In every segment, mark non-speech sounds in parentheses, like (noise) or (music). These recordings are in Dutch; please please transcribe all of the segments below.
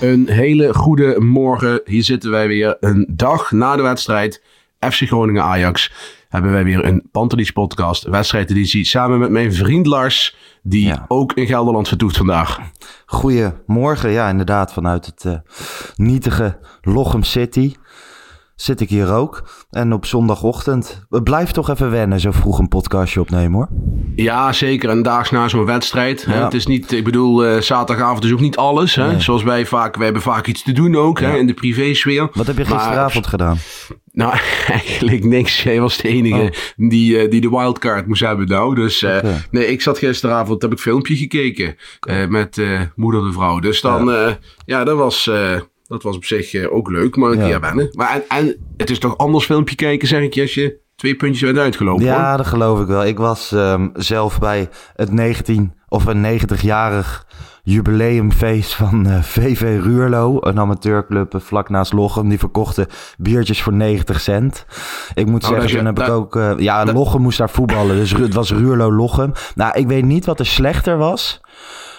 Een hele goede morgen. Hier zitten wij weer een dag na de wedstrijd. FC Groningen Ajax. Hebben wij weer een Pantelis podcast wedstrijdeditie. Samen met mijn vriend Lars. Die Ja. ook in Gelderland vertoeft vandaag. Goedemorgen, ja inderdaad, vanuit het eh, nietige Lochem City zit ik hier ook. En op zondagochtend, het blijft toch even wennen zo vroeg een podcastje opnemen hoor. Ja, zeker. Een daags na zo'n wedstrijd. Hè? Ja. Het is niet, ik bedoel, eh, zaterdagavond is ook niet alles. Hè? Nee. Zoals wij vaak, wij hebben vaak iets te doen ook. Hè? In de privésfeer. Wat heb je Maar- gisteravond gedaan? Nou, (laughs) eigenlijk niks. Jij was de enige Oh. die, eh, die de wildcard moest hebben nou. Dus eh, nee, ik zat gisteravond, heb ik een filmpje gekeken met moeder de vrouw. Dus dan, ja, ja dat, was, dat was op zich eh, ook leuk, maar een Ja. keer wennen. Maar en, en het is toch anders filmpje kijken, zeg ik als je twee puntjes bent uitgelopen. hoor. Ja, dat geloof ik wel. Ik was ehm, zelf bij het 19 of een 90-jarig jubileumfeest van eh, VV Ruurlo, een amateurclub eh, vlak naast Lochem. Die verkochten biertjes voor 90 cent. Ik moet Oh, dat zeggen, toen heb ik ook... eh, ja, dat- Lochem moest daar voetballen, dus het was Ruurlo-Lochem. Nou, ik weet niet wat er slechter was.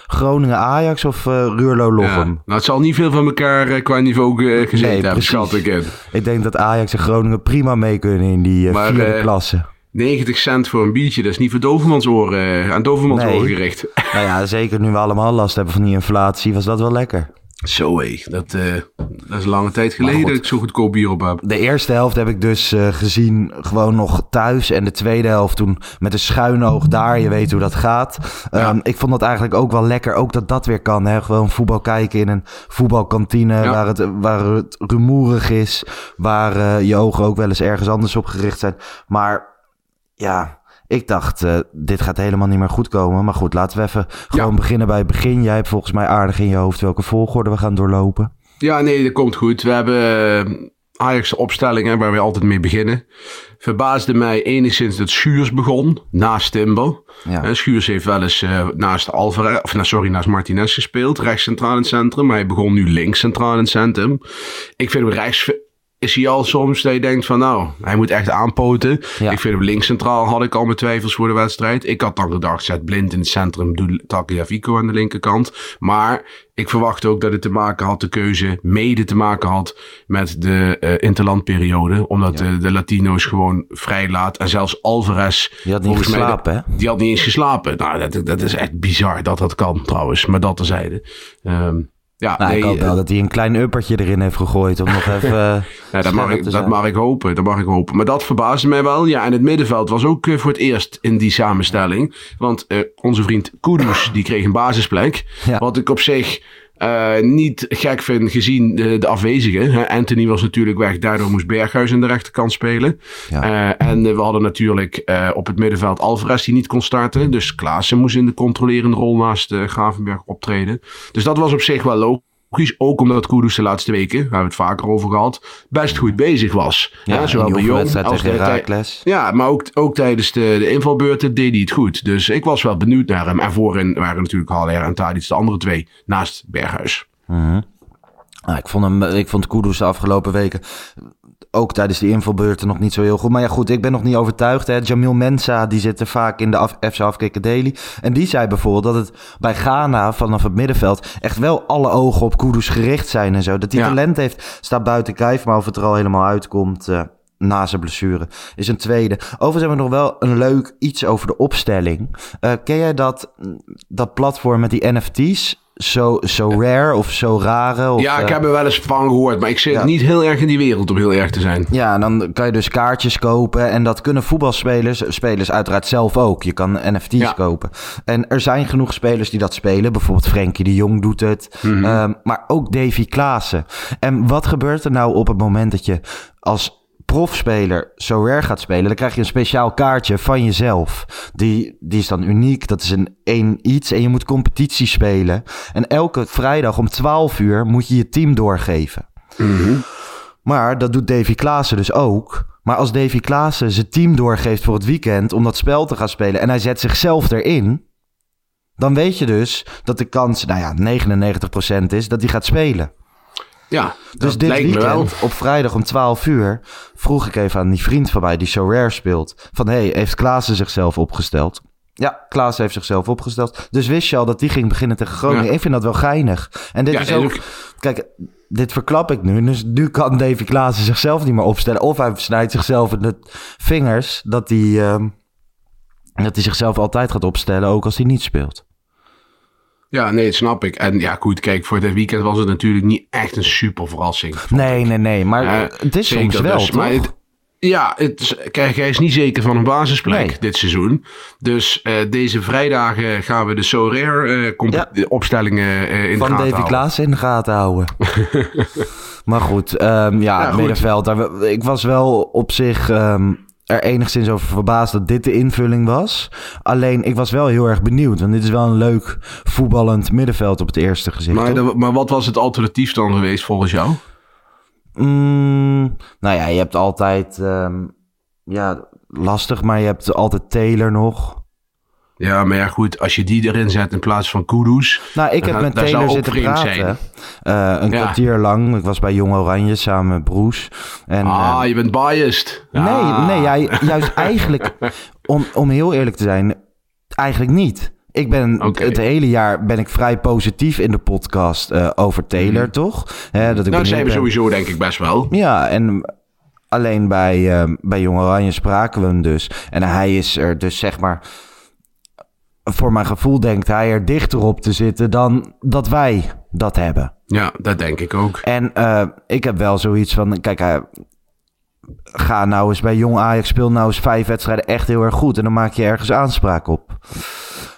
Groningen-Ajax of eh Ja. Ruurlo-Lochem. Nou, het zal niet veel van elkaar eh, qua niveau eh, gezeten Nee, hebben, schat ik in. Ik denk dat Ajax en Groningen prima mee kunnen in die eh, Maar, vierde eh, klasse. 90 cent voor een biertje, dat is niet voor Dovermans oren, eh, aan Dovermans Nee. oren gericht. Nou ja, zeker nu we allemaal last hebben van die inflatie, was dat wel lekker. Zo hé, dat, eh, dat is een lange tijd geleden goed. dat ik zo goedkoop bier op heb. De eerste helft heb ik dus eh, gezien gewoon nog thuis. En de tweede helft toen met een schuin oog daar. Je weet hoe dat gaat. Ehm, ik vond dat eigenlijk ook wel lekker. Ook dat dat weer kan. Hè? Gewoon voetbal kijken in een voetbalkantine. Ja. Waar, het, waar het rumoerig is. Waar eh, je ogen ook wel eens ergens anders op gericht zijn. Maar ja... Ik dacht, eh, dit gaat helemaal niet meer goed komen. Maar goed, laten we even gewoon beginnen bij het begin. Jij hebt volgens mij aardig in je hoofd welke volgorde we gaan doorlopen. Ja, nee, dat komt goed. We hebben eh, Ajax de opstelling hè, waar we altijd mee beginnen. Verbaasde mij enigszins dat Schuurs begon naast Timber. Ja. Eh, Schuurs heeft wel eens naast Alvarez, of nou, sorry, naast Martinez gespeeld, rechts centraal in het centrum. Maar hij begon nu links centraal in het centrum. Ik vind hem rechts is hij al soms dat je denkt van nou, hij moet echt aanpoten. Ja. Ik vind hem links centraal had ik al mijn twijfels voor de wedstrijd. Ik had dan gedacht, zet Blind in het centrum, doe Tagliafico aan de linkerkant. Maar ik verwacht ook dat het te maken had, de keuze mede te maken had met de eh, interlandperiode. Omdat de, de Latino's gewoon vrij laat. En zelfs Alvarez. Die had niet mij geslapen, hè? Die had niet eens geslapen. Nou, dat, dat is echt bizar dat dat kan trouwens. Maar dat terzijde. Ehm ja, Nou, ik hoop wel eh, dat hij een klein uppertje erin heeft gegooid om nog (laughs) even... eh, ja, dat, mag ik, dat mag ik hopen. Dat mag ik hopen. Maar dat verbaasde mij wel. Ja, en het middenveld was ook eh, voor het eerst in die samenstelling. Want onze vriend Kudus, (coughs) die kreeg een basisplek. Ja. Wat ik op zich eh, niet gek vind gezien de, de afwezigen. Hè. Anthony was natuurlijk weg. Daardoor moest Berghuis aan de rechterkant spelen. Ja. Eh, en eh, we hadden natuurlijk op het middenveld Alvarez die niet kon starten. Dus Klaassen moest in de controlerende rol naast Gravenberg optreden. Dus dat was op zich wel logisch. Ook omdat Kudus de laatste weken, daar hebben we het vaker over gehad, best goed bezig was. Ja, Ja, zowel bij Jong als ja, maar ook, ook tijdens de, de invalbeurten deed hij het goed. Dus ik was wel benieuwd naar hem. En voorin waren natuurlijk Haller en Tadic de andere twee naast Berghuis. Nou, ik vond hem, ik vond Kudus de afgelopen weken ook tijdens die invalbeurten nog niet zo heel goed. Maar ja, goed, ik ben nog niet overtuigd. Hè. Jamil Mensa, die zit er vaak in de af, FC Afkikken Daily. En die zei bijvoorbeeld dat het bij Ghana vanaf het middenveld echt wel alle ogen op Kudus gericht zijn en zo. Dat hij Ja. talent heeft, staat buiten kijf. Maar of het er al helemaal uitkomt eh, na zijn blessure is een tweede. Overigens hebben we nog wel een leuk iets over de opstelling. Eh, ken jij dat, dat platform met die NFT's? Zo, zo rare of zo rare. Of, ja, ik eh, heb er wel eens van gehoord, maar ik zit Ja. niet heel erg in die wereld om heel erg te zijn. Ja, en dan kan je dus kaartjes kopen. En dat kunnen voetbalspelers, spelers uiteraard zelf ook. Je kan NFT's Ja. kopen. En er zijn genoeg spelers die dat spelen. Bijvoorbeeld Frenkie de Jong doet het. Mhm. Ehm, maar ook Davy Klaassen. En wat gebeurt er nou op het moment dat je als profspeler zo rare gaat spelen? Dan krijg je een speciaal kaartje van jezelf. Die, die is dan uniek. Dat is een één iets. En je moet competitie spelen. En elke vrijdag om 12 uur moet je je team doorgeven. Maar dat doet Davy Klaassen dus ook. Maar als Davy Klaassen zijn team doorgeeft voor het weekend om dat spel te gaan spelen en hij zet zichzelf erin, dan weet je dus dat de kans, nou ja, 99% is dat hij gaat spelen. Ja, Dus dit weekend, op vrijdag om 12 uur, vroeg ik even aan die vriend van mij die So Rare speelt, van hey, heeft Klaassen zichzelf opgesteld? Ja, Klaassen heeft zichzelf opgesteld. Dus wist je al dat die ging beginnen tegen Groningen? Ja. Ik vind dat wel geinig. En dit Ja, is ook- Kijk, dit verklap ik nu. Dus nu kan Davy Klaassen zichzelf niet meer opstellen. Of hij snijdt zichzelf in de vingers dat hij, ehm, dat hij zichzelf altijd gaat opstellen, ook als hij niet speelt. Ja, nee, dat snap ik. En ja, goed, kijk, voor dit weekend was het natuurlijk niet echt een super verrassing. Nee, nee, nee. Maar Eh, het is soms wel, dus. toch? Maar het- ja, het is, kijk, hij is niet zeker van een basisplek Nee. dit seizoen. Dus eh, deze vrijdagen gaan we de So Rare eh, Ja. opstellingen eh, in de van gaten Davy houden. Klaassen in de gaten houden. (laughs) maar goed, ehm, ja, Ja, goed. middenveld. daar- Ik was wel op zich ehm, er enigszins over verbaasd dat dit de invulling was. Alleen, ik was wel heel erg benieuwd. Want dit is wel een leuk voetballend middenveld op het eerste gezicht. Maar, de- maar wat was het alternatief dan geweest volgens jou? Mm, nou ja, je hebt altijd... ehm, ja, lastig, maar je hebt altijd Taylor nog. Ja, maar ja, goed, als je die erin zet in plaats van Kudus. Nou, ik heb met Taylor zitten praten. Eh, een Ja. kwartier lang. Ik was bij Jong Oranje samen met Broes. En, ah, eh, je bent biased. Nee, Ah. nee jij, juist (laughs) eigenlijk, om, om heel eerlijk te zijn, eigenlijk niet. Ik ben het hele jaar ben ik vrij positief in de podcast eh, over Taylor, toch? Hè, dat ik Nou, zijn we sowieso denk ik best wel. Ja, en alleen bij, bij Jong Oranje spraken we hem dus. En hij is er dus zeg maar, voor mijn gevoel denkt hij er dichter op te zitten dan dat wij dat hebben. Ja, dat denk ik ook. En eh, ik heb wel zoiets van, kijk, hij, ga nou eens bij Jong Ajax, speel nou eens vijf wedstrijden echt heel erg goed. En dan maak je ergens aanspraak op.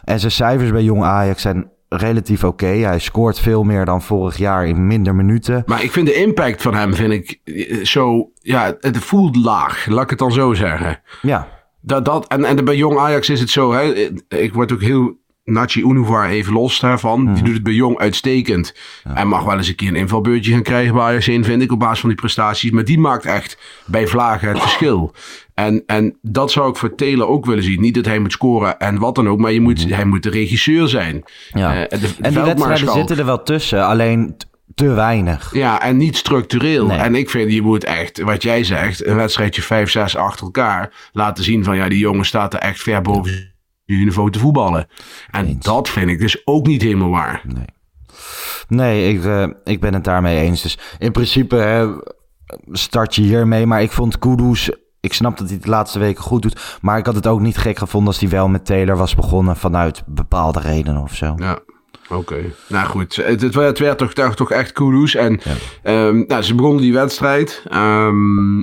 En zijn cijfers bij Jong Ajax zijn relatief oké. Hij scoort veel meer dan vorig jaar in minder minuten. Maar ik vind de impact van hem, vind ik eh, zo, ja, het voelt laag. Laat ik het dan zo zeggen. Ja, Dat, dat, en, en bij Jong Ajax is het zo, hè, ik word ook heel Nachi Unuvar even los daarvan. Die doet het bij Jong uitstekend. En mag wel eens een keer een invalbeurtje gaan krijgen bij Ajax 1, vind ik, op basis van die prestaties. Maar die maakt echt bij Vlagen het verschil. En, en dat zou ik voor Taylor ook willen zien. Niet dat hij moet scoren en wat dan ook, maar je moet, hij moet de regisseur zijn. ja. Eh, de- de en die wedstrijden zitten er wel tussen, alleen te weinig. Ja, en niet structureel. Nee. En ik vind, je moet echt, wat jij zegt, een wedstrijdje 5, 6 achter elkaar laten zien van, ja, die jongen staat er echt ver boven je niveau te voetballen. En Eens. dat vind ik dus ook niet helemaal waar. Nee, ik, eh, ik ben het daarmee eens. Dus in principe hè, start je hiermee. Maar ik vond Kudus... Ik snap dat hij het de laatste weken goed doet. Maar ik had het ook niet gek gevonden als hij wel met Taylor was begonnen... vanuit bepaalde redenen of zo. Ja, oké. Nou goed, het, het werd, het werd toch, toch, echt kudos. En ehm, nou, ze begonnen die wedstrijd. Ehm,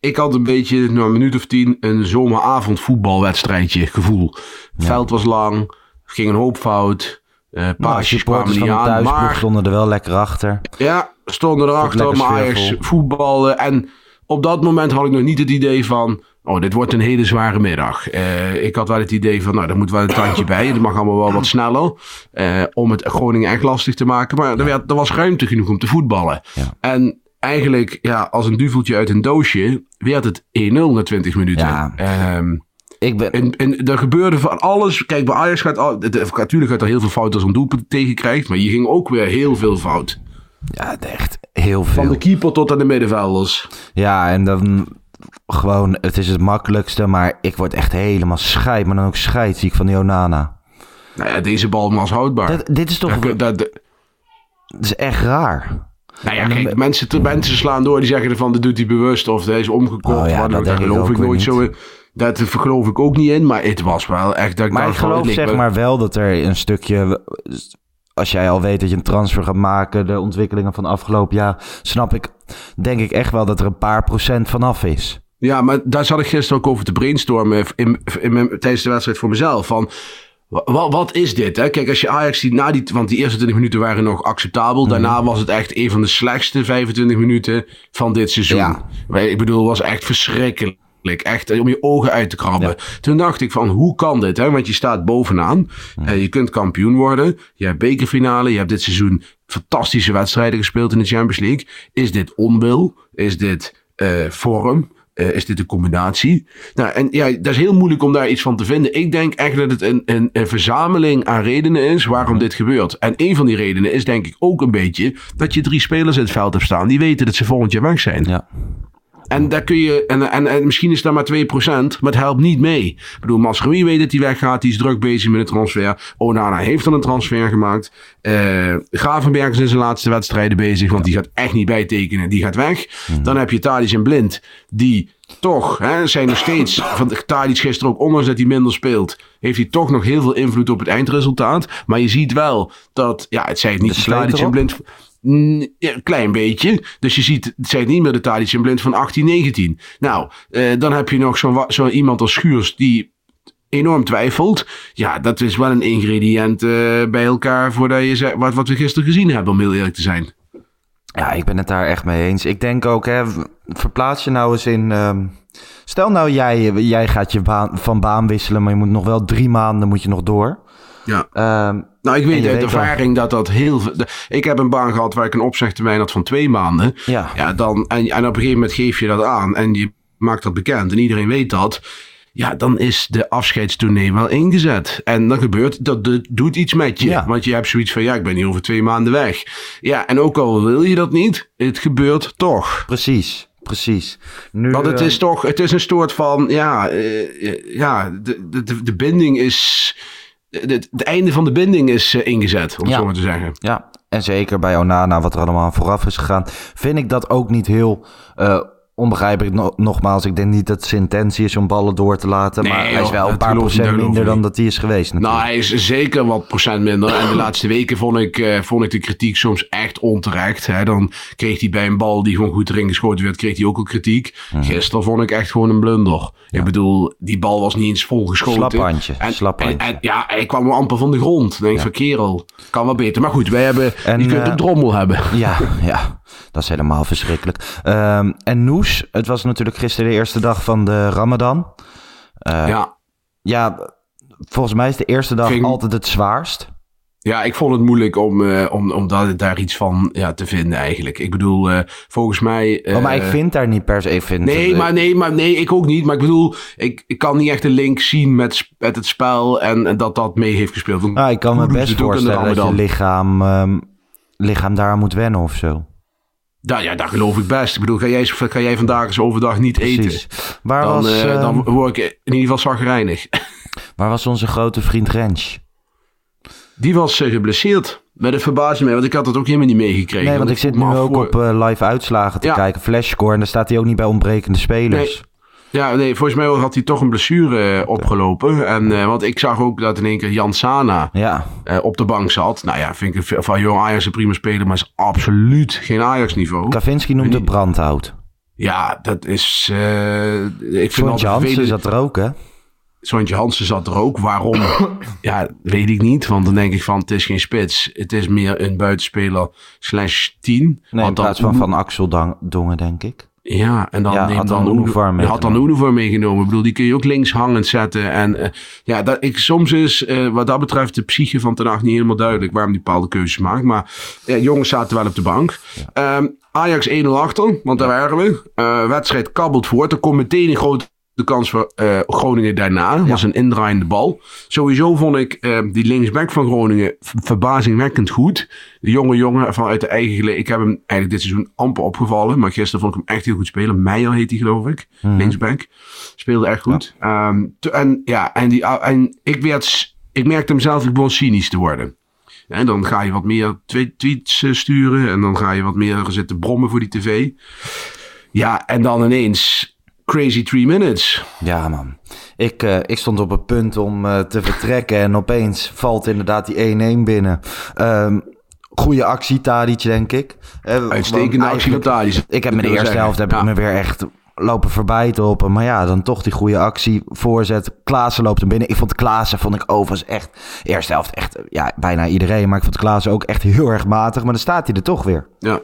ik had een beetje, na een minuut of tien, een zomeravond voetbalwedstrijdje gevoel. Het veld was lang, ging een hoop fout. Nou, paasjes kwamen niet aan. Maar stonden er wel lekker achter. Ja, stonden erachter, maar Ajax voetbalde. En op dat moment had ik nog niet het idee van... Oh, dit wordt een hele zware middag. Eh, ik had wel het idee van, nou, er moet wel een tandje bij. Het mag allemaal wel wat sneller. eh, om het Groningen echt lastig te maken. Maar er, werd, er was ruimte genoeg om te voetballen. Ja. En eigenlijk, ja, als een duveltje uit een doosje... werd het 1-0 na 20 minuten. Ja. Ehm, Ik ben... en, en er gebeurde van alles. Kijk, bij Ajax gaat... al- Natuurlijk gaat er heel veel fout als een doelpunt tegenkrijgt. Maar je ging ook weer heel veel fout. Ja, echt heel Van veel. de keeper tot aan de middenvelders. Ja, en dan gewoon... Het is het makkelijkste, maar ik word echt helemaal scheid. Maar dan ook scheidsziek van die Onana. Nou ja, deze bal was houdbaar. Dat, dit is toch... Dat- dat- Dat is echt raar. nou ja, kijk, mensen, mensen slaan door die zeggen ervan, dat doet hij bewust of hij is omgekocht. Oh ja, dat Daar ik geloof ik nooit niet. zo in. Dat geloof ik ook niet in, maar het was wel echt... Dat ik Maar ik van, geloof zeg maar wel dat er een stukje als jij al weet dat je een transfer gaat maken, de ontwikkelingen van afgelopen jaar, snap ik, denk ik echt wel dat er een paar procent vanaf is. Ja, maar daar zat ik gisteren ook over te brainstormen in, in, in, tijdens de wedstrijd voor mezelf. Van, wat, wat is dit? Hè? Kijk, als je Ajax ziet na die... Want die eerste 20 minuten waren nog acceptabel. Mhm. Daarna was het echt een van de slechtste 25 minuten van dit seizoen. Ja. Ik bedoel, het was echt verschrikkelijk. Echt om je ogen uit te krabben. Toen dacht ik van, hoe kan dit? Hè? Want je staat bovenaan. Eh, je kunt kampioen worden. Je hebt bekerfinale. Je hebt dit seizoen fantastische wedstrijden gespeeld in de Champions League. Is dit onwil? Is dit eh, vorm? Eh, is dit een combinatie? Nou, en ja, dat is heel moeilijk om daar iets van te vinden. Ik denk echt dat het een, een, een verzameling aan redenen is waarom dit gebeurt. En een van die redenen is denk ik ook een beetje dat je drie spelers in het veld hebt staan die weten dat ze volgend jaar weg zijn. Ja. En daar kun je, en, en, en misschien is dat maar 2%, maar het helpt niet mee. Ik bedoel, Mascherui weet dat hij weggaat, die is druk bezig met een transfer. Onana heeft dan een transfer gemaakt. Eh Gravenberg is in zijn laatste wedstrijden bezig, want die gaat echt niet bijtekenen, die gaat weg. Dan heb je Tadic en Blind, die toch, hè, zijn nog steeds, van Tadic gisteren ook, ondanks dat hij minder speelt, heeft hij toch nog heel veel invloed op het eindresultaat. Maar je ziet wel dat, ja, het zei niet Tadic en? Blind... Ja, een klein beetje. Dus je ziet, het zijn niet meer de Tadic en Blind van 18, 19. Nou, eh, dan heb je nog zo'n wa- zo iemand als Schuurs die enorm twijfelt. Ja, dat is wel een ingrediënt eh, bij elkaar voordat je zegt, wat, wat we gisteren gezien hebben, om heel eerlijk te zijn. Ja, ik ben het daar echt mee eens. Ik denk ook, hè, verplaats je nou eens in. ehm, stel nou, jij, jij gaat je baan, van baan wisselen, maar je moet nog wel drie maanden moet je nog door. Ja. Ehm, Nou, ik weet uit ervaring dat dat heel veel... Ik heb een baan gehad waar ik een opzegtermijn had van twee maanden. ja. Ja, dan, en, en op een gegeven moment geef je dat aan en je maakt dat bekend en iedereen weet dat. Ja, dan is de afscheidstournee wel ingezet. En dan gebeurt dat, dat doet iets met je. Ja. Want je hebt zoiets van, ja, ik ben hier over twee maanden weg. Ja, en ook al wil je dat niet, het gebeurt toch. Precies, precies. Nu, Want het eh, is toch, het is een soort van, ja, eh, ja de, de, de, de binding is, het het einde van de binding is eh, ingezet, om het zo maar te zeggen. Ja, en zeker bij Onana, wat er allemaal vooraf is gegaan, vind ik dat ook niet heel eh, onbegrijpelijk. No- nogmaals, ik denk niet dat zijn intentie is om ballen door te laten, Nee, maar hij is wel een paar procent minder dan dat hij is geweest. Nou, natuurlijk. hij is zeker wat procent minder. En de (coughs) laatste weken vond ik, eh, vond ik de kritiek soms echt onterecht. Hè. Dan kreeg hij bij een bal die gewoon goed erin geschoten werd, kreeg hij ook al kritiek. Mhm. Gisteren vond ik echt gewoon een blunder. Ik bedoel, die bal was niet eens vol geschoten. Slap handje, En, ja, hij kwam amper van de grond. Dan denk ik van kerel, kan wel beter. Maar goed, wij hebben, En, je kunt een drommel hebben. Ja, ja, dat is helemaal verschrikkelijk. Ehm, en Noes, het was natuurlijk gisteren de eerste dag van de Ramadan. Eh, ja. ja, volgens mij is de eerste dag Ging- altijd het zwaarst. Ja, ik vond het moeilijk om, eh, om, om daar, daar iets van ja, te vinden eigenlijk. Ik bedoel, eh, volgens mij... Oh, maar ik vind daar niet per se... Ik vind Nee, het- maar nee, maar nee, ik ook niet. Maar ik bedoel, ik, ik kan niet echt een link zien met, met het spel en, en dat dat mee heeft gespeeld. Want Nou, ik kan me best voorstellen dat je lichaam, ehm, lichaam daar moet wennen of zo. Ja, ja, dat geloof ik best. Ik bedoel, ga jij, ga jij vandaag eens overdag niet Precies. eten? Waar, Dan, was, eh, ehm, dan word ik in ieder geval zagrijnig. (laughs) waar was onze grote vriend Rens? Die was eh, geblesseerd. Met een verbazing mij, want ik had het ook helemaal niet meegekregen. Nee, want ik zit nu ook voor- op eh, live uitslagen te Ja. kijken. Flashscore. En daar staat hij ook niet bij ontbrekende spelers. Ja, nee, volgens mij had hij toch een blessure eh, opgelopen. En, eh, want ik zag ook dat in één keer Jan Sana Ja, eh, op de bank zat. Nou ja, vind ik van jong Ajax een prima speler, maar is absoluut geen Ajax-niveau. Kavinski noemde brandhout. Ja, dat is. ik vind Hansen vervelend- zat er ook, hè? Sontje Hansen zat er ook. Waarom? (coughs) ja, weet ik niet. Want dan denk ik van, het is geen spits. Het is meer een buitenspeler slash 10. Nee, in plaats van Van Axel Dongen, denk ik. Ja, en dan Ja, neemt had dan dan Uniform Oenu- had dan meegenomen. Uniform meegenomen. Ik bedoel, die kun je ook links hangend zetten. En eh, ja, dat, ik, soms is eh, wat dat betreft de psyche van Ten Hag niet helemaal duidelijk waarom die bepaalde keuzes maakt. Maar ja, jongens zaten wel op de bank. Ehm, Ajax 1-0 achter, want daar waren we. Eh, wedstrijd kabbelt voort. Er komt meteen een grote kans voor eh, Groningen daarna. Was een indraaiende bal. Sowieso vond ik eh, die linksback van Groningen verbazingwekkend goed. De jonge jongen vanuit de eigen gele. Ik heb hem eigenlijk dit seizoen amper opgevallen. Maar gisteren vond ik hem echt heel goed spelen. Meijer heet hij geloof ik. Linksback. Speelde echt goed. Ehm, en ja, en, die, en ik, werd, ik merkte hem zelf gewoon cynisch te worden. En dan ga je wat meer twe- tweets eh, sturen. En dan ga je wat meer zitten brommen voor die tv. Ja, en dan ineens crazy three minutes. Ja, man. Ik, uh, ik stond op het punt om uh, te vertrekken en opeens valt inderdaad die 1-1 binnen. Um, goede actie, Tadic, denk ik. Uh, Uitstekende actie van Tadic. Ik heb me de eerste helft heb ja. ik me weer echt lopen voorbij te hoppen. Maar ja, dan toch die goede actie, voorzet. Klaassen loopt hem binnen. Ik vond Klaassen, vond ik overigens echt, eerste helft echt, ja, bijna iedereen. Maar ik vond Klaassen ook echt heel erg matig. Maar dan staat hij er toch weer. Ja.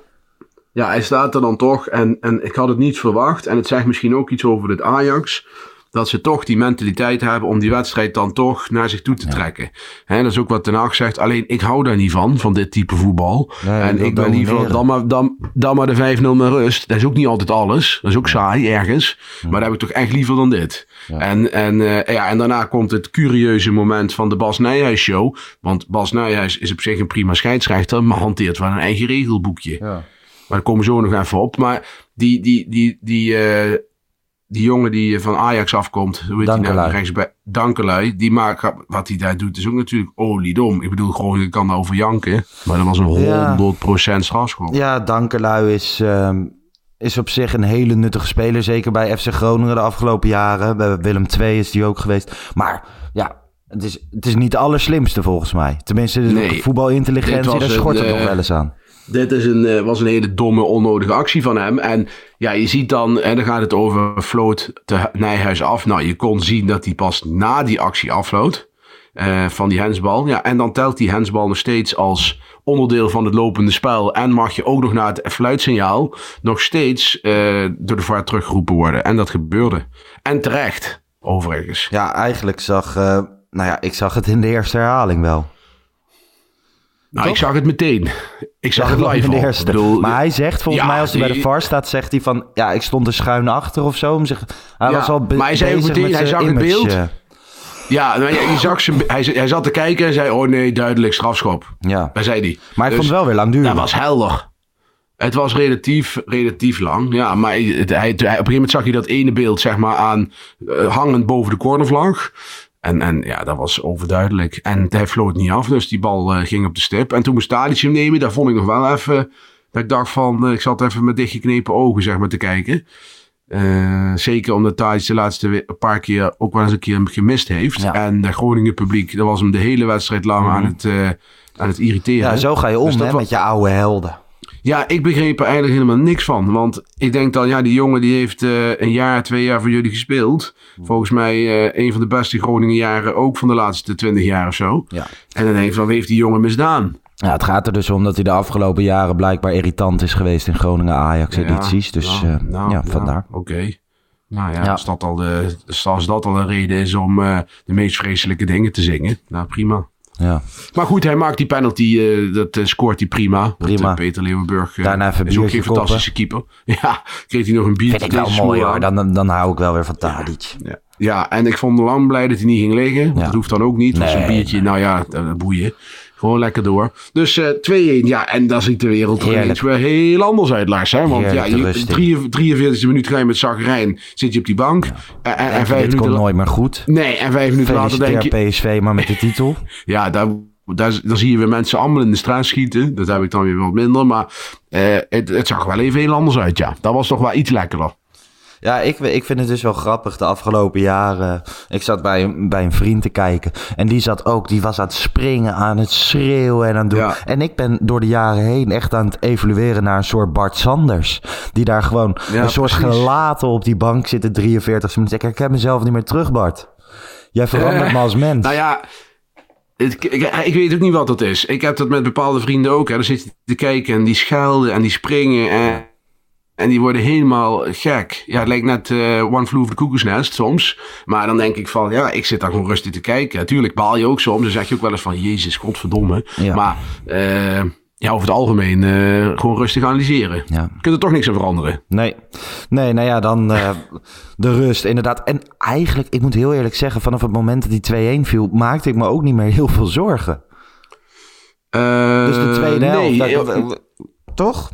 Ja, hij staat er dan toch. En, en ik had het niet verwacht. En het zegt misschien ook iets over het Ajax dat ze toch die mentaliteit hebben om die wedstrijd dan toch naar zich toe te trekken. Hè, dat is ook wat Den Haag zegt. Alleen ik hou daar niet van, van dit type voetbal. en ik ben liever dan maar, dan, dan maar de 5-0 naar rust. Dat is ook niet altijd alles. Dat is ook saai ergens. Maar dat heb ik toch echt liever dan dit. En, en, uh, ja, en daarna komt het curieuze moment van de Bas Nijhuis show. Want Bas Nijhuis is op zich een prima scheidsrechter, maar hanteert wel een eigen regelboekje. Ja. Maar daar komen we zo nog even op. Maar die, die, die, die, uh, die jongen die van Ajax afkomt, hoe heet die nou rechtsbij? Dankelui, die maakt, wat hij daar doet, is ook natuurlijk oliedom. Ik bedoel, gewoon, ik kan daarover janken, maar dat was een 100% strafschop. Ja, Dankelui is, um, is op zich een hele nuttige speler, zeker bij FC Groningen de afgelopen jaren. Bij Willem II is die ook geweest. Maar ja, het is, het is niet de allerslimste volgens mij. Tenminste, de nee, voetbalintelligentie, daar schort het nog wel eens aan. Dit is een, uh, was een hele domme, onnodige actie van hem. En ja, je ziet dan, en dan gaat het over floot te Nijhuis af. Nou, je kon zien dat hij pas na die actie afloot. Uh, van die hensbal. Ja, en dan telt die hensbal nog steeds als onderdeel van het lopende spel. En mag je ook nog na het fluitsignaal nog steeds uh, door de VAR teruggeroepen worden. En dat gebeurde. En terecht, overigens. Ja, eigenlijk zag, nou ja, ik zag het in de eerste herhaling wel. Nou, ik zag het meteen. Ik zag het live eerste. Bedoel, maar hij zegt, volgens mij als hij bij de VAR staat, zegt hij van... Ja, ik stond er schuin achter of zo. Hij ja, was al maar hij zei ook meteen, hij zag het beeld. Ja, nou, je zag zijn, hij, hij zat te kijken en zei... Oh nee, duidelijk strafschop. Ja. Daar zei hij. Maar hij dus, vond het wel weer lang duren. Dat was helder. Het was relatief, relatief lang. Ja, maar hij, hij, op een gegeven moment zag je dat ene beeld zeg maar aan... Uh, hangend boven de cornervlag. En, en ja, dat was overduidelijk. En hij floot niet af, dus die bal uh, ging op de stip. En toen moest Tadic hem nemen. Daar vond ik nog wel even... Dat ik dacht van, uh, ik zat even met dichtgeknepen ogen zeg maar te kijken. Uh, zeker omdat Tadic de laatste paar keer ook wel eens een keer gemist heeft. Ja. En de Groningen publiek, dat was hem de hele wedstrijd lang mm -hmm. aan, het, aan het irriteren. Ja, zo ga je om dus hè, met je oude helden. Ja, ik begreep er eigenlijk helemaal niks van. Want ik denk dan, ja, die jongen die heeft uh, een jaar, twee jaar voor jullie gespeeld. Volgens mij uh, een van de beste Groningen jaren ook van de laatste twintig jaar of zo. Ja. En dan van, wie heeft die jongen misdaan? Ja, het gaat er dus om dat hij de afgelopen jaren blijkbaar irritant is geweest in Groningen Ajax-edities. Ja, dus nou, uh, nou, ja, vandaar. Oké. Okay. Nou ja, ja, Als, dat al de, als dat al een reden is om de meest vreselijke dingen te zingen, nou prima. Ja. Maar goed, hij maakt die penalty, uh, dat uh, scoort hij prima. prima. Dat, uh, Peter Leeuwenburg Daarna even is ook geen fantastische keeper. (laughs) Ja, kreeg hij nog een biertje. Vind ik wel mooi hoor, dan, dan hou ik wel weer van Tadic. Ja. ja. en ik vond lang blij dat hij niet ging liggen. Dat hoeft dan ook niet. Nee, een biertje, nou ja, boeien. Gewoon lekker door. Dus uh, 2-1, ja, en dan ziet de wereld er ineens weer heel anders uit, Lars. Hè? Want ja, je, 43 minuut ga je met zagrijn, zit je op die bank. Ja. En, en, en vijf minuten komt nooit meer goed. Nee, en vijf minuten later denk je... PSV maar met de (laughs) titel. ja, daar, daar, zie je weer mensen allemaal in de straat schieten. Dat heb ik dan weer wat minder. Maar het, het zag wel even heel anders uit, ja. Dat was toch wel iets lekkerder. Ja, ik, ik vind het dus wel grappig de afgelopen jaren. Ik zat bij, bij een vriend te kijken. En die zat ook, die was aan het springen, aan het schreeuwen en aan het doen. Ja. En ik ben door de jaren heen echt aan het evolueren naar een soort Bart Sanders. Die daar gewoon ja, een soort precies. gelaten op die bank zit, de 43 minuten. Ik herken mezelf niet meer terug, Bart. Jij verandert uh, (laughs) me als mens. Nou ja, ik, ik, ik, weet ook niet wat dat is. Ik heb dat met bepaalde vrienden ook. Hè. Dan zit je te kijken en die schelden en die springen. En, en die worden helemaal gek. Ja, het lijkt net uh, One Flew Over the Cuckoo's Nest soms. Maar dan denk ik van, ja, ik zit daar gewoon rustig te kijken. Natuurlijk baal je ook soms. Dan zeg je ook wel eens van, jezus, godverdomme. Ja. Maar uh, ja, over het algemeen uh, gewoon rustig analyseren. Ja. Je kunt er toch niks aan veranderen. Nee, nee nou ja, dan de rust inderdaad. En eigenlijk, ik moet heel eerlijk zeggen, vanaf het moment dat die 2-1 viel, maakte ik me ook niet meer heel veel zorgen. dus de tweede helft, nee, dat, toch?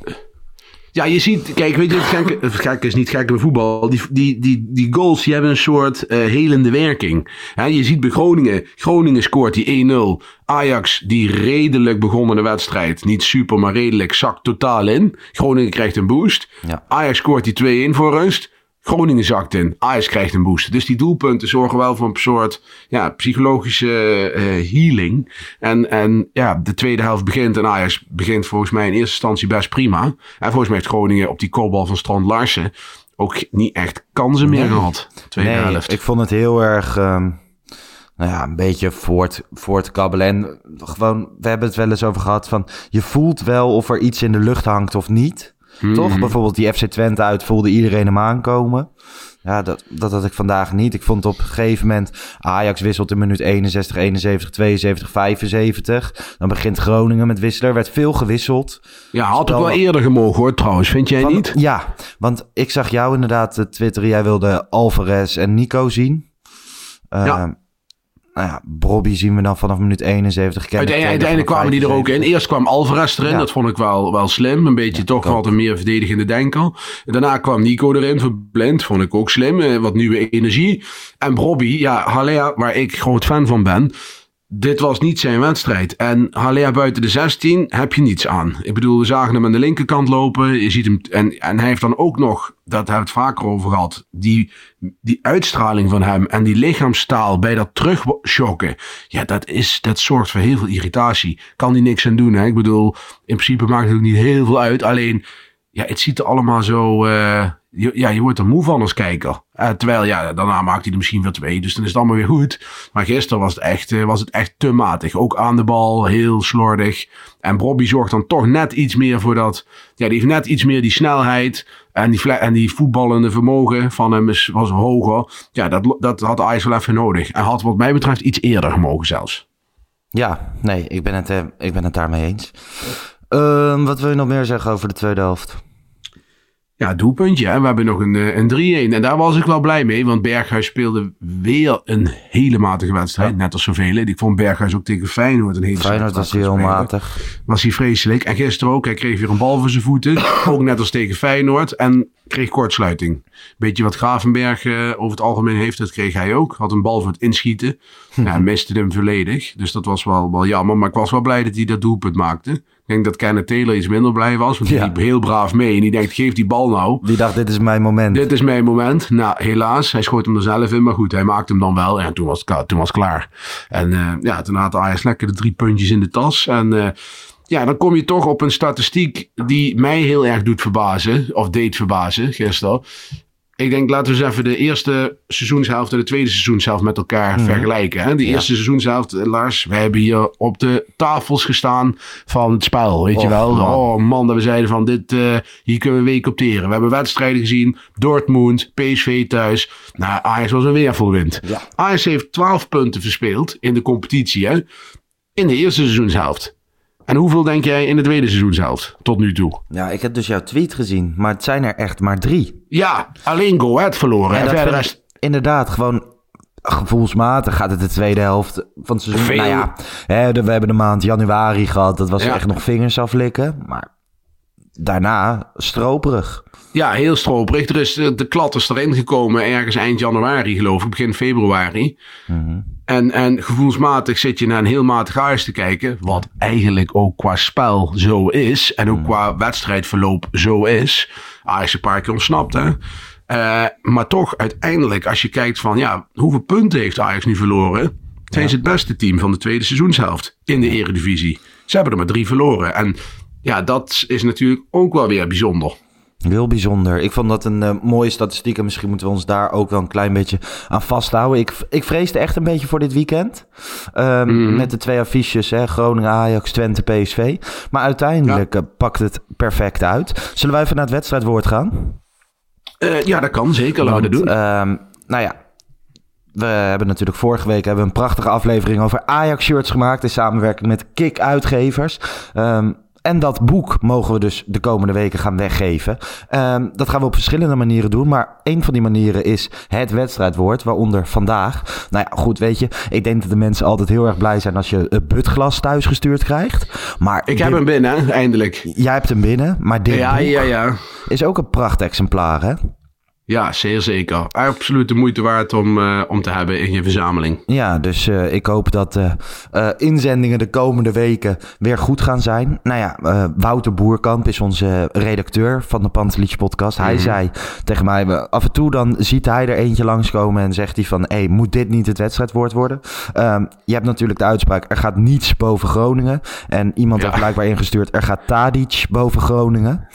Ja, je ziet, kijk, weet je, het gekke, (laughs) het gekke is niet gek bij voetbal. Die, die, die, die goals die hebben een soort uh, helende werking. He, je ziet bij Groningen, Groningen scoort die 1-0. Ajax, die redelijk begonnen de wedstrijd, niet super, maar redelijk, zakt totaal in. Groningen krijgt een boost. Ja. Ajax scoort die 2-1 voor rust. Groningen zakt in. Ajax krijgt een boost. Dus die doelpunten zorgen wel voor een soort ja, psychologische eh, healing. En, en ja, de tweede helft begint. En Ajax begint volgens mij in eerste instantie best prima. En volgens mij heeft Groningen op die kopbal van Strand Larsen ook niet echt kansen meer gehad. Tweede nee, helft. ik vond het heel erg... ehm, nou ja, een beetje voort, voortkabbelen. En gewoon, we hebben het wel eens over gehad van... je voelt wel of er iets in de lucht hangt of niet. Mhm. Toch? Bijvoorbeeld die FC Twente uit voelde iedereen hem aankomen. Ja, dat, dat had ik vandaag niet. Ik vond op een gegeven moment... Ajax wisselt in minuut 61, 71, 72, 75. Dan begint Groningen met wisselen. Er werd veel gewisseld. Ja, had Spel- wel eerder gemogen hoor trouwens. Vind jij Van- niet? Ja, want ik zag jou inderdaad eh, twitteren. Jij wilde Alvarez en Nico zien. Ja. Nou ja, Bobby zien we dan vanaf minuut 71. Ken Uiteindelijk, kwamen die er ook in. 75. Eerst kwam Alvarez erin. Ja. Dat vond ik wel, wel slim. Een beetje toch wat een meer verdedigende denker. En daarna kwam Nico erin voor Blind. Vond ik ook slim. Eh, Wat nieuwe energie. En Bobby, ja, Halea, waar ik groot fan van ben. Dit was niet zijn wedstrijd. En Halea buiten de 16 heb je niets aan. Ik bedoel, we zagen hem aan de linkerkant lopen. Je ziet hem, en, en hij heeft dan ook nog, dat hebben we het vaker over gehad, die, die uitstraling van hem en die lichaamstaal bij dat terugschokken. Ja, dat, is, dat zorgt voor heel veel irritatie. Kan hij niks aan doen. Hè? Ik bedoel, in principe maakt het ook niet heel veel uit. Alleen, ja, het ziet er allemaal zo. eh, je, ja, je wordt er moe van als kijker. Eh, terwijl, ja, daarna maakt hij er misschien weer twee. Dus dan is het allemaal weer goed. Maar gisteren was het echt, eh, was het echt te matig. Ook aan de bal, heel slordig. En Bobby zorgt dan toch net iets meer voor dat. Ja, die heeft net iets meer die snelheid. En die, en die voetballende vermogen van hem is, was hoger. Ja, dat, dat had Ajax even nodig. En had wat mij betreft iets eerder gemogen zelfs. Ja, nee, ik ben het, eh, ik ben het daarmee eens. Ehm, wat wil je nog meer zeggen over de tweede helft? Ja, doelpuntje. En we hebben nog een, eh, een 3-1. En daar was ik wel blij mee. Want Berghuis speelde weer een hele matige wedstrijd. Net als zoveel. Ik vond Berghuis ook tegen Feyenoord een hele Feyenoord was heel spelen. matig. Was hij vreselijk. En gisteren ook. Hij kreeg weer een bal voor zijn voeten. (coughs) ook net als tegen Feyenoord. En kreeg kortsluiting. Beetje wat Gravenberg eh, over het algemeen heeft. Dat kreeg hij ook. Had een bal voor het inschieten. (laughs) ja, miste hem volledig. Dus dat was wel, wel jammer. Maar ik was wel blij dat hij dat doelpunt maakte. Ik denk dat Kenneth Taylor iets minder blij was. Want die liep heel braaf mee. En die denkt, geef die bal nou. Die dacht, dit is mijn moment. Dit is mijn moment. Nou, helaas. Hij schoot hem er zelf in. Maar goed, hij maakte hem dan wel. En toen was het, ka- toen was het klaar. En eh, ja, toen had Ajax lekker de drie puntjes in de tas. En eh, ja, dan kom je toch op een statistiek die mij heel erg doet verbazen. Of deed verbazen gisteren. Ik denk, laten we eens even de eerste seizoenshelft en de tweede seizoenshelft met elkaar vergelijken. Hè? De eerste seizoenshelft, eh, Lars, wij hebben hier op de tafels gestaan van het spel. Weet je Och, wel? man. Oh man, dat we zeiden van, dit, eh, hier kunnen we week opteren. We hebben wedstrijden gezien. Dortmund, PSV thuis. Nou, Ajax was een weervolwind. Ja. Ajax heeft 12 punten verspeeld in de competitie. Hè? In de eerste seizoenshelft. En hoeveel denk jij in de tweede seizoenshelft tot nu toe? Ja, ik heb dus jouw tweet gezien, maar het zijn er echt maar drie. Ja, alleen Go Ahead verloren. En verder is inderdaad gewoon gevoelsmatig gaat het de tweede helft van het seizoen. Veel. Nou ja, hè, we hebben de maand januari gehad, dat was Ja. echt nog vingers aflikken. Maar daarna stroperig. Ja, heel stroperig. Er is eh, de is erin gekomen ergens eind januari, geloof ik, begin februari. En, en gevoelsmatig zit je naar een heel matig Ajax te kijken. Wat eigenlijk ook qua spel zo is. En ook qua wedstrijdverloop zo is. Ajax een paar keer ontsnapt, hè. Eh, maar toch, uiteindelijk, als je kijkt van... Ja, hoeveel punten heeft Ajax nu verloren? Zijn ze het beste team van de tweede seizoenshelft in de eredivisie. Ze hebben er maar drie verloren. En ja, dat is natuurlijk ook wel weer bijzonder. Heel bijzonder. Ik vond dat een eh, mooie statistiek en misschien moeten we ons daar ook wel een klein beetje aan vasthouden. Ik, ik vreesde echt een beetje voor dit weekend. Ehm, Met de twee affiches, hè, Groningen, Ajax, Twente, PSV. Maar uiteindelijk eh, pakt het perfect uit. Zullen wij even naar het wedstrijdwoord gaan? Eh, ja, dat kan zeker. Laten we dat doen. ehm, nou ja, we hebben natuurlijk vorige week hebben we een prachtige aflevering over Ajax-shirts gemaakt in samenwerking met Kik Uitgevers. Ehm, en dat boek mogen we dus de komende weken gaan weggeven. Ehm, dat gaan we op verschillende manieren doen. Maar een van die manieren is het wedstrijdwoord, waaronder vandaag. Nou ja, goed, weet je. Ik denk dat de mensen altijd heel erg blij zijn als je een butglas thuis gestuurd krijgt. Maar Ik heb hem binnen, eindelijk. Jij hebt hem binnen, maar dit Ja, boek ja, ja. is ook een prachtexemplaar, hè? Ja, zeer zeker. Absoluut de moeite waard om, uh, om te hebben in je verzameling. Ja, dus uh, ik hoop dat de uh, inzendingen de komende weken weer goed gaan zijn. Nou ja, Wouter Boerkamp is onze redacteur van de Pantelich podcast. Hij mm -hmm. zei tegen mij, af en toe dan ziet hij er eentje langskomen en zegt hij van... hé, hey, moet dit niet het wedstrijdwoord worden? Um, je hebt natuurlijk de uitspraak, er gaat niets boven Groningen. En iemand ja. heeft blijkbaar ingestuurd, er gaat Tadic boven Groningen.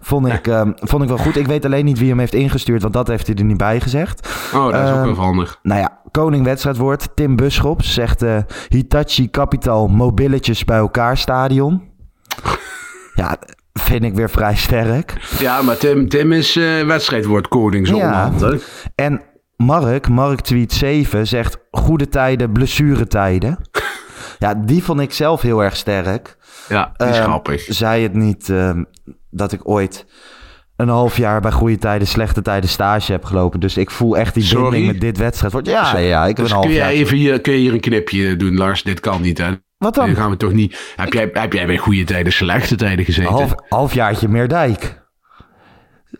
Vond (laughs) ik, um, vond ik wel goed. Ik weet alleen niet wie hem heeft ingestuurd want dat heeft hij er niet bij gezegd. Oh, dat is ook wel handig. Nou ja, koning wedstrijdwoord. Tim Buschop zegt uh, Hitachi Capital mobilletjes bij elkaar stadion. (laughs) ja, vind ik weer vrij sterk. Ja, maar Tim, Tim is uh, wedstrijdwoord koning zo ja. En Mark, Mark tweet 7 zegt goede tijden, blessuretijden. (laughs) ja, die vond ik zelf heel erg sterk. Ja, die is uh, grappig. Zei het niet uh, dat ik ooit een half jaar bij goede tijden, slechte tijden stage heb gelopen. Dus ik voel echt die Sorry? binding met dit wedstrijd. Ja, ja, ik heb dus een half kun, jij even hier, kun je hier een knipje doen, Lars? Dit kan niet, hè? Wat dan? Dan gaan we toch niet... Heb jij, heb jij bij goede tijden, slechte tijden gezeten? Half, halfjaartje Meerdijk.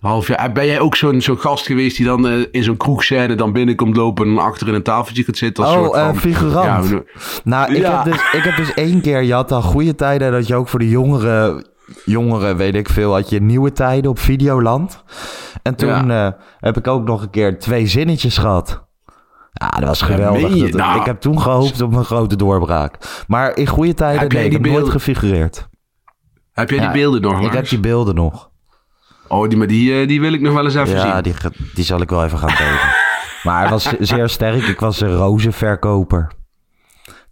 Half jaar. Ben jij ook zo'n zo'n gast geweest die dan uh, in zo'n kroegscène dan binnenkomt lopen en achter in een tafeltje gaat zitten? Als oh, soort van, uh, figurant. Ja, nou, ik, Ja. heb dus, ik heb dus één keer, je had al goede tijden, dat je ook voor de jongeren, jongeren weet ik veel, had je nieuwe tijden op Videoland. En toen eh, heb ik ook nog een keer twee zinnetjes gehad. Ja, dat was geweldig. Dat- Nou. ik heb toen gehoopt op een grote doorbraak. Maar in goede tijden, Heb nee, ik die heb nooit gefigureerd. Heb jij Ja, die beelden nog, Ik heb die beelden nog. Oh, die, maar die, eh, die wil ik nog wel eens even Ja, zien. die, ge- die zal ik wel even gaan (laughs) delen. maar hij was zeer sterk. Ik was een rozenverkoper.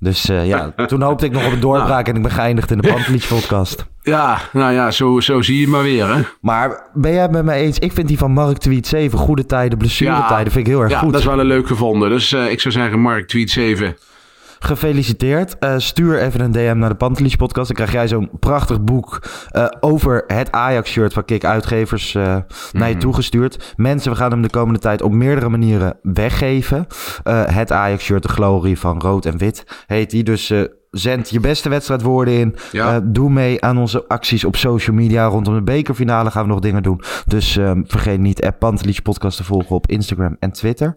Dus eh, ja, (laughs) toen hoopte ik nog op een doorbraak en ik ben geëindigd in de Pantelich podcast. (laughs) Ja, nou ja, zo, zo zie je het maar weer, hè? Maar ben jij het met mij eens? Ik vind die van Mark Tweet 7, goede tijden, blessuretijden, vind ik heel erg ja, goed. dat is wel een leuk gevonden. Dus eh, ik zou zeggen, Mark, tweet 7. Gefeliciteerd. Eh, stuur even een DM naar de Pantelich podcast. Dan krijg jij zo'n prachtig boek eh, over het Ajax-shirt van Kik Uitgevers eh, naar je toegestuurd. Mensen, we gaan hem de komende tijd op meerdere manieren weggeven. Het Ajax-shirt, de glorie van rood en wit, heet die. Dus zend je beste wedstrijdwoorden in. Ja. Doe mee aan onze acties op social media. Rondom de bekerfinale gaan we nog dingen doen. Dus eh, vergeet niet app Pantelich podcast te volgen op Instagram en Twitter.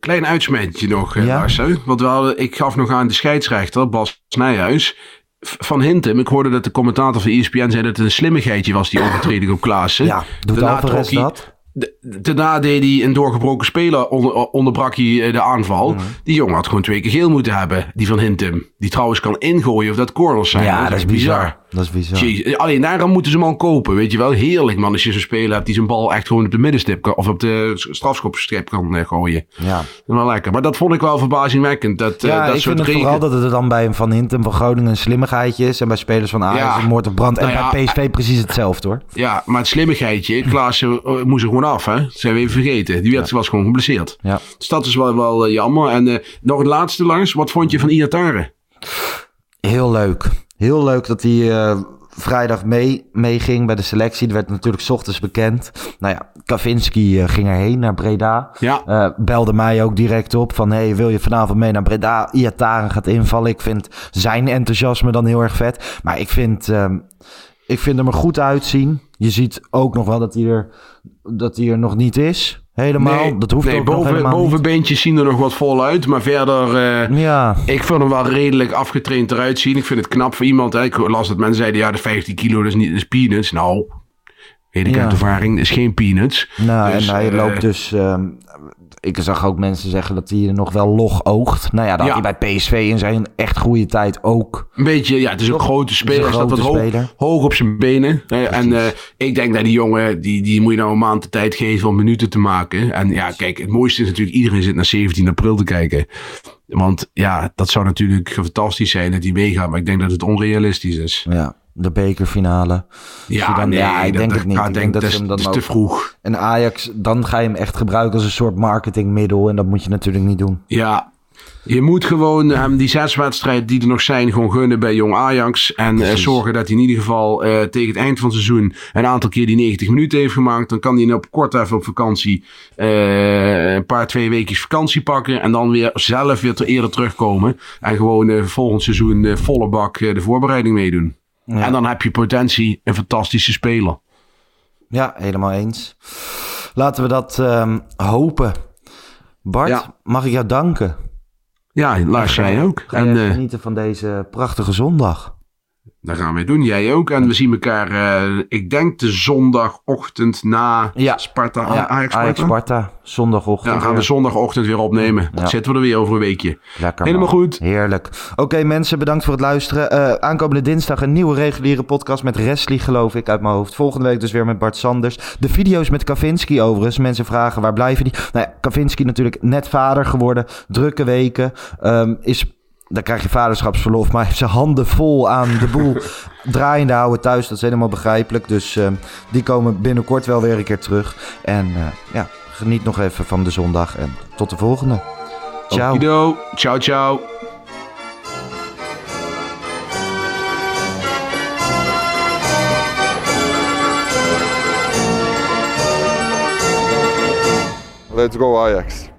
Klein uitsmijtje nog, eh, Ja. Lars. Hè? Want we hadden, ik gaf nog aan de scheidsrechter, Bas Nijhuis. Van Hintem, ik hoorde dat de commentator van ESPN zei dat het een slimmigheidje was, die overtreding op Klaassen. Ja, doet Daarna Alvarez dat? Daarna deed hij een doorgebroken speler, onder, onderbrak hij eh, de aanval. Die jongen had gewoon twee keer geel moeten hebben, die van Hintem. Die trouwens kan ingooien of dat corners zijn. Ja, dat is bizar. Dat is bizar. Jeez, alleen daarom moeten ze hem al kopen, weet je wel. Heerlijk man, als je zo'n speler hebt die zijn bal echt gewoon op de middenstip kan, of op de strafschopstip kan eh, gooien. Ja. Wel lekker. Maar dat vond ik wel verbazingwekkend. Dat, eh, Ja, dat ik soort vind het vooral dat het er dan bij een Van Hintem van Groningen een slimmigheidje is. En bij spelers van Ajax Ja. een moord op brand. En Nou ja, bij PSV precies hetzelfde hoor. Ja, maar het slimmigheidje, Klaassen eh, moest er gewoon af, hè. Dat zijn we even vergeten. Die werd, was gewoon geblesseerd. Ja. Dus dat is wel, wel eh, jammer. En eh, nog het laatste langs. Wat vond je van Iatare? Heel leuk. Heel leuk dat hij eh, vrijdag mee, meeging bij de selectie. Dat werd natuurlijk 's ochtends bekend. Nou ja, Kavinski ging erheen naar Breda. Ja. Belde mij ook direct op van... hey, wil je vanavond mee naar Breda? Iataren gaat invallen. Ik vind zijn enthousiasme dan heel erg vet. Maar ik vind, ehm, ik vind hem er goed uitzien. Je ziet ook nog wel dat hij er, dat hij er nog niet is. Helemaal. dat hoeft nee, ook nog boven, helemaal niet. bovenbeentjes zien er nog wat vol uit. Maar verder... eh, Ja, Ik vind hem wel redelijk afgetraind eruit zien. Ik vind het knap voor iemand. Hè. Ik las dat mensen zeiden, ja, de 15 kilo dat is niet is peanuts. Nou, weet ik Ja. uit ervaring, is geen peanuts. nou, Dus, en hij eh, loopt dus... ehm, ik zag ook mensen zeggen dat hij er nog wel log oogt. Nou ja, dat Ja. had hij bij PSV in zijn echt goede tijd ook. Een beetje, ja, het is een grote speler. Hij staat wat hoog, op zijn benen. En eh, ik denk dat die jongen, die, die moet je nou een maand de tijd geven om minuten te maken. En ja, kijk, het mooiste is natuurlijk, iedereen zit naar 17 april te kijken. Want ja, dat zou natuurlijk fantastisch zijn dat hij meegaat. Maar ik denk dat het onrealistisch is. Ja, de bekerfinale. Ja, dan- nee, ja, ik dat- denk dat het niet. Ik denk dat, dat hem dan ook... te vroeg. En Ajax, dan ga je hem echt gebruiken als een soort marketingmiddel. En dat moet je natuurlijk niet doen. Ja, je moet gewoon hem die zes wedstrijden die er nog zijn, gewoon gunnen bij Jong Ajax. En eh, zorgen dat hij in ieder geval eh, tegen het eind van het seizoen een aantal keer die 90 minuten heeft gemaakt. Dan kan hij op kort even op vakantie eh, een paar, twee weken vakantie pakken. En dan weer zelf weer te eerder terugkomen. En gewoon volgend seizoen volle bak de voorbereiding meedoen. Ja. En dan heb je potentie een fantastische speler. Ja, helemaal eens. Laten we dat ehm, hopen. Bart, Ja. mag ik jou danken? Ja, Lars, jij ook. En jij eh, genieten van deze prachtige zondag. Dat gaan we doen. Jij ook. En we zien elkaar, eh, ik denk de zondagochtend na Ja. Sparta, Ja, Ajax Ajax Sparta. Sparta, zondagochtend. Ja, dan gaan we zondagochtend weer opnemen. Dan Ja. zitten we er weer over een weekje. Lekker, Helemaal man. goed. Heerlijk. Oké mensen, bedankt voor het luisteren. Eh, aankomende dinsdag een nieuwe reguliere podcast met Wesley, geloof ik, uit mijn hoofd. Volgende week dus weer met Bart Sanders. De video's met Kavinski overigens. Mensen vragen, waar blijven die? Nou ja, Kavinski natuurlijk net vader geworden. Drukke weken. Ehm, is... Dan krijg je vaderschapsverlof, maar hij heeft zijn handen vol aan de boel (laughs) draaiende houden thuis. Dat is helemaal begrijpelijk. Dus ehm, die komen binnenkort wel weer een keer terug. En eh, ja, geniet nog even van de zondag en tot de volgende. Ciao. Okido. Ciao, ciao. Let's go Ajax.